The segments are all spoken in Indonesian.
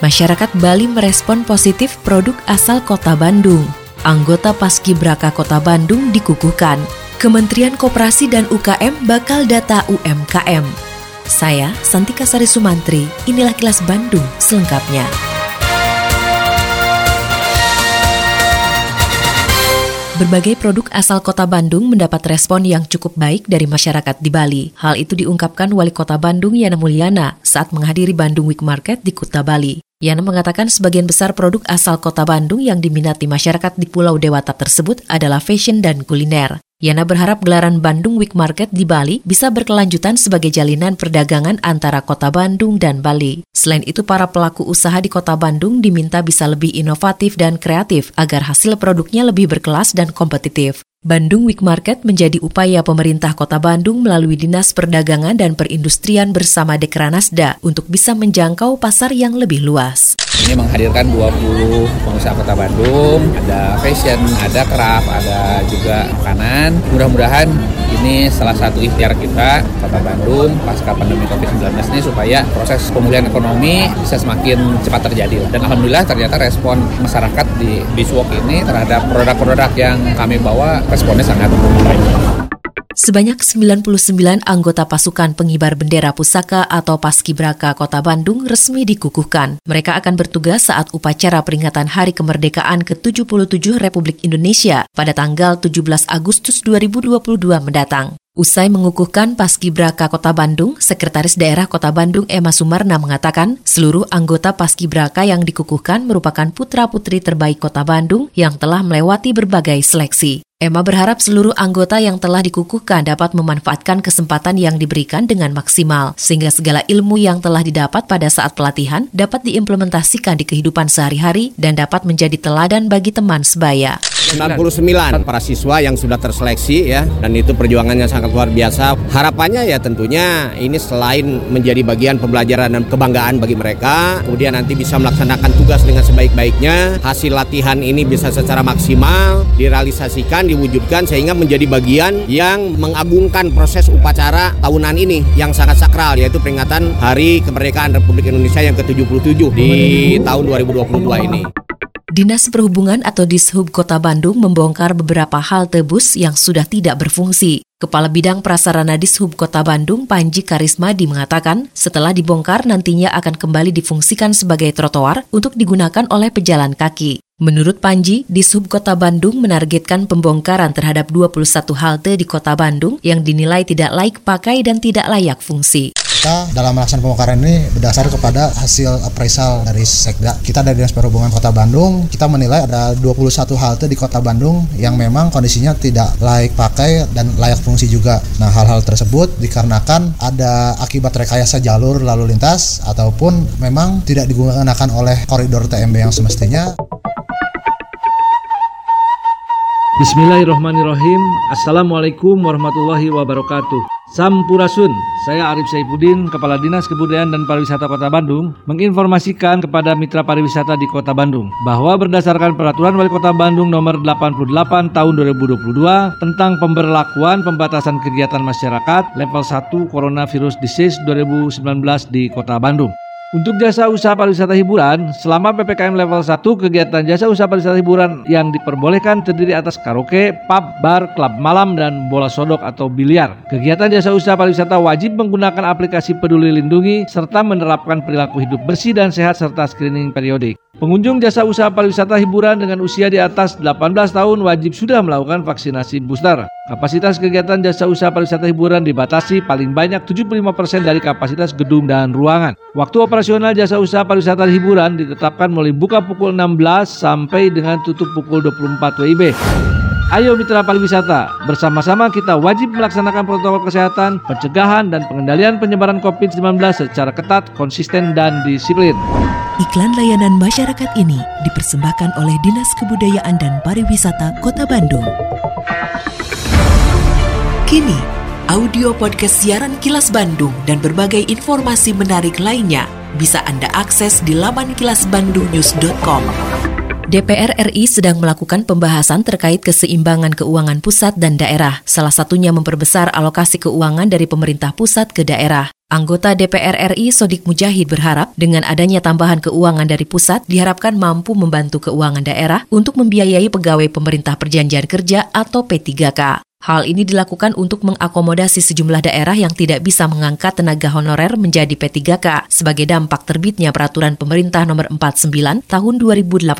Masyarakat Bali merespon positif produk asal kota Bandung. Anggota Paskibraka Kota Bandung dikukuhkan. Kementerian Koperasi dan UKM bakal data UMKM. Saya, Santika Sari Sumantri, inilah kilas Bandung selengkapnya. Berbagai produk asal kota Bandung mendapat respon yang cukup baik dari masyarakat di Bali. Hal itu diungkapkan Wali Kota Bandung Yana Mulyana saat menghadiri Bandung Week Market di Kuta Bali. Yana mengatakan sebagian besar produk asal kota Bandung yang diminati masyarakat di Pulau Dewata tersebut adalah fashion dan kuliner. Yana berharap gelaran Bandung Week Market di Bali bisa berkelanjutan sebagai jalinan perdagangan antara kota Bandung dan Bali. Selain itu, para pelaku usaha di kota Bandung diminta bisa lebih inovatif dan kreatif agar hasil produknya lebih berkelas dan kompetitif. Bandung Week Market menjadi upaya pemerintah kota Bandung melalui Dinas Perdagangan dan Perindustrian bersama Dekranasda untuk bisa menjangkau pasar yang lebih luas. Ini menghadirkan 20 pengusaha kota Bandung, ada fashion, ada craft, ada juga makanan. Mudah-mudahan ini salah satu ikhtiar kita, kota Bandung, pasca pandemi COVID-19 ini supaya proses pemulihan ekonomi bisa semakin cepat terjadi. Dan Alhamdulillah ternyata respon masyarakat di Biswalk ini terhadap produk-produk yang kami bawa responnya sangat baik. Sebanyak 99 anggota pasukan pengibar bendera pusaka atau Paskibraka Kota Bandung resmi dikukuhkan. Mereka akan bertugas saat upacara peringatan Hari Kemerdekaan ke-77 Republik Indonesia pada tanggal 17 Agustus 2022 mendatang. Usai mengukuhkan Paskibraka Kota Bandung, Sekretaris Daerah Kota Bandung Emma Sumarna mengatakan seluruh anggota Paskibraka yang dikukuhkan merupakan putra-putri terbaik Kota Bandung yang telah melewati berbagai seleksi. Emma berharap seluruh anggota yang telah dikukuhkan dapat memanfaatkan kesempatan yang diberikan dengan maksimal, sehingga segala ilmu yang telah didapat pada saat pelatihan dapat diimplementasikan di kehidupan sehari-hari dan dapat menjadi teladan bagi teman sebaya. 99 para siswa yang sudah terseleksi ya dan itu perjuangannya sangat luar biasa. Harapannya ya tentunya ini selain menjadi bagian pembelajaran dan kebanggaan bagi mereka, kemudian nanti bisa melaksanakan tugas dengan sebaik-baiknya. Hasil latihan ini bisa secara maksimal direalisasikan, diwujudkan sehingga menjadi bagian yang mengagungkan proses upacara tahunan ini yang sangat sakral yaitu peringatan Hari Kemerdekaan Republik Indonesia yang ke-77 di tahun 2022 ini. Dinas Perhubungan atau Dishub Kota Bandung membongkar beberapa halte bus yang sudah tidak berfungsi. Kepala Bidang Prasarana Dishub Kota Bandung, Panji Karismadi mengatakan, setelah dibongkar nantinya akan kembali difungsikan sebagai trotoar untuk digunakan oleh pejalan kaki. Menurut Panji, Dishub Kota Bandung menargetkan pembongkaran terhadap 21 halte di Kota Bandung yang dinilai tidak layak pakai dan tidak layak fungsi kita dalam melaksanakan pembongkaran ini berdasar kepada hasil appraisal dari Sekda. Kita dari Dinas Perhubungan Kota Bandung, kita menilai ada 21 halte di Kota Bandung yang memang kondisinya tidak layak pakai dan layak fungsi juga. Nah, hal-hal tersebut dikarenakan ada akibat rekayasa jalur lalu lintas ataupun memang tidak digunakan oleh koridor TMB yang semestinya. Bismillahirrahmanirrahim. Assalamualaikum warahmatullahi wabarakatuh. Sampurasun, saya Arif Saifuddin, Kepala Dinas Kebudayaan dan Pariwisata Kota Bandung, menginformasikan kepada mitra pariwisata di Kota Bandung bahwa berdasarkan Peraturan Wali Kota Bandung Nomor 88 Tahun 2022 tentang pemberlakuan pembatasan kegiatan masyarakat level 1 Coronavirus Disease 2019 di Kota Bandung. Untuk jasa usaha pariwisata hiburan, selama PPKM level 1, kegiatan jasa usaha pariwisata hiburan yang diperbolehkan terdiri atas karaoke, pub, bar, klub malam, dan bola sodok atau biliar. Kegiatan jasa usaha pariwisata wajib menggunakan aplikasi peduli lindungi serta menerapkan perilaku hidup bersih dan sehat serta screening periodik. Pengunjung jasa usaha pariwisata hiburan dengan usia di atas 18 tahun wajib sudah melakukan vaksinasi booster. Kapasitas kegiatan jasa usaha pariwisata hiburan dibatasi paling banyak 75% dari kapasitas gedung dan ruangan. Waktu operasional jasa usaha pariwisata hiburan ditetapkan mulai buka pukul 16 sampai dengan tutup pukul 24 WIB. Ayo mitra pariwisata, bersama-sama kita wajib melaksanakan protokol kesehatan, pencegahan dan pengendalian penyebaran COVID-19 secara ketat, konsisten dan disiplin. Iklan layanan masyarakat ini dipersembahkan oleh Dinas Kebudayaan dan Pariwisata Kota Bandung. Kini, audio podcast siaran Kilas Bandung dan berbagai informasi menarik lainnya bisa Anda akses di laman kilasbandungnews.com. DPR RI sedang melakukan pembahasan terkait keseimbangan keuangan pusat dan daerah, salah satunya memperbesar alokasi keuangan dari pemerintah pusat ke daerah. Anggota DPR RI Sodik Mujahid berharap dengan adanya tambahan keuangan dari pusat diharapkan mampu membantu keuangan daerah untuk membiayai pegawai pemerintah perjanjian kerja atau P3K. Hal ini dilakukan untuk mengakomodasi sejumlah daerah yang tidak bisa mengangkat tenaga honorer menjadi P3K sebagai dampak terbitnya peraturan pemerintah nomor 49 tahun 2018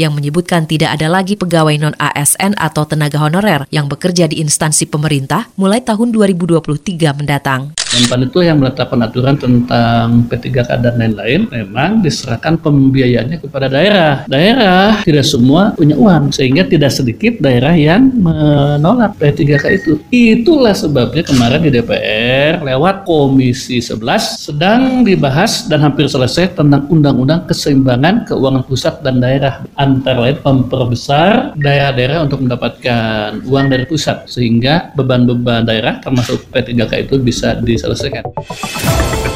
yang menyebutkan tidak ada lagi pegawai non-ASN atau tenaga honorer yang bekerja di instansi pemerintah mulai tahun 2023 mendatang. Menpan itu yang menetapkan aturan tentang P3K dan lain-lain memang diserahkan pembiayaannya kepada daerah. Daerah tidak semua punya uang sehingga tidak sedikit daerah yang menolak P3K itu. Itulah sebabnya kemarin di DPR lewat Komisi 11 sedang dibahas dan hampir selesai tentang Undang-Undang Keseimbangan Keuangan Pusat dan Daerah antara lain memperbesar daerah-daerah untuk mendapatkan uang dari pusat sehingga beban-beban daerah termasuk P3K itu bisa diselesaikan selesaikan.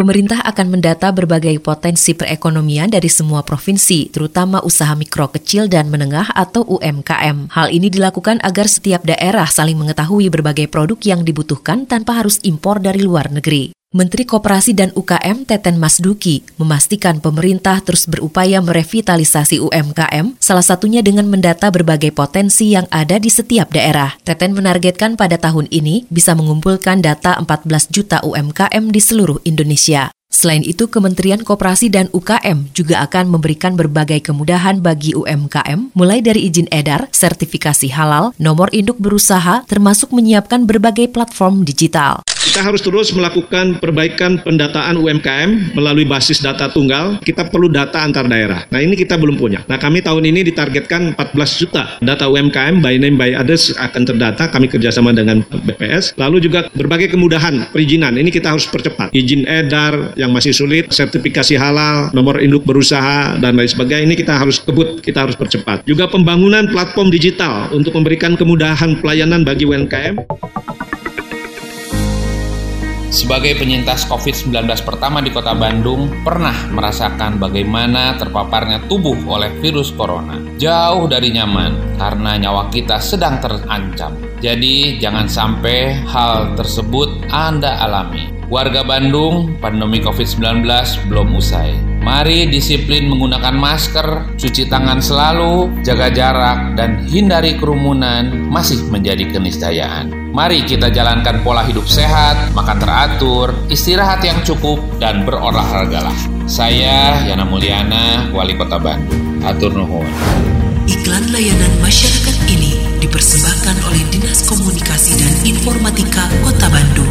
Pemerintah akan mendata berbagai potensi perekonomian dari semua provinsi, terutama usaha mikro kecil dan menengah atau UMKM. Hal ini dilakukan agar setiap daerah saling mengetahui berbagai produk yang dibutuhkan tanpa harus impor dari luar negeri. Menteri Koperasi dan UKM Teten Masduki memastikan pemerintah terus berupaya merevitalisasi UMKM, salah satunya dengan mendata berbagai potensi yang ada di setiap daerah. Teten menargetkan pada tahun ini bisa mengumpulkan data 14 juta UMKM di seluruh Indonesia. Selain itu, Kementerian Koperasi dan UKM juga akan memberikan berbagai kemudahan bagi UMKM, mulai dari izin edar, sertifikasi halal, nomor induk berusaha, termasuk menyiapkan berbagai platform digital. Kita harus terus melakukan perbaikan pendataan UMKM melalui basis data tunggal. Kita perlu data antar daerah. Nah ini kita belum punya. Nah kami tahun ini ditargetkan 14 juta data UMKM by name by address akan terdata. Kami kerjasama dengan BPS. Lalu juga berbagai kemudahan perizinan. Ini kita harus percepat. Izin edar yang masih sulit, sertifikasi halal, nomor induk berusaha dan lain sebagainya. Ini kita harus kebut, kita harus percepat. Juga pembangunan platform digital untuk memberikan kemudahan pelayanan bagi UMKM. Sebagai penyintas COVID-19 pertama di kota Bandung, pernah merasakan bagaimana terpaparnya tubuh oleh virus corona. Jauh dari nyaman, karena nyawa kita sedang terancam. Jadi, jangan sampai hal tersebut Anda alami. Warga Bandung, pandemi COVID-19 belum usai. Mari disiplin menggunakan masker, cuci tangan selalu, jaga jarak, dan hindari kerumunan masih menjadi keniscayaan. Mari kita jalankan pola hidup sehat, makan teratur, istirahat yang cukup, dan berolahragalah. Saya Yana Mulyana, Wali Kota Bandung. Atur nuhun. Iklan layanan masyarakat ini dipersembahkan oleh Dinas Komunikasi dan Informatika Kota Bandung.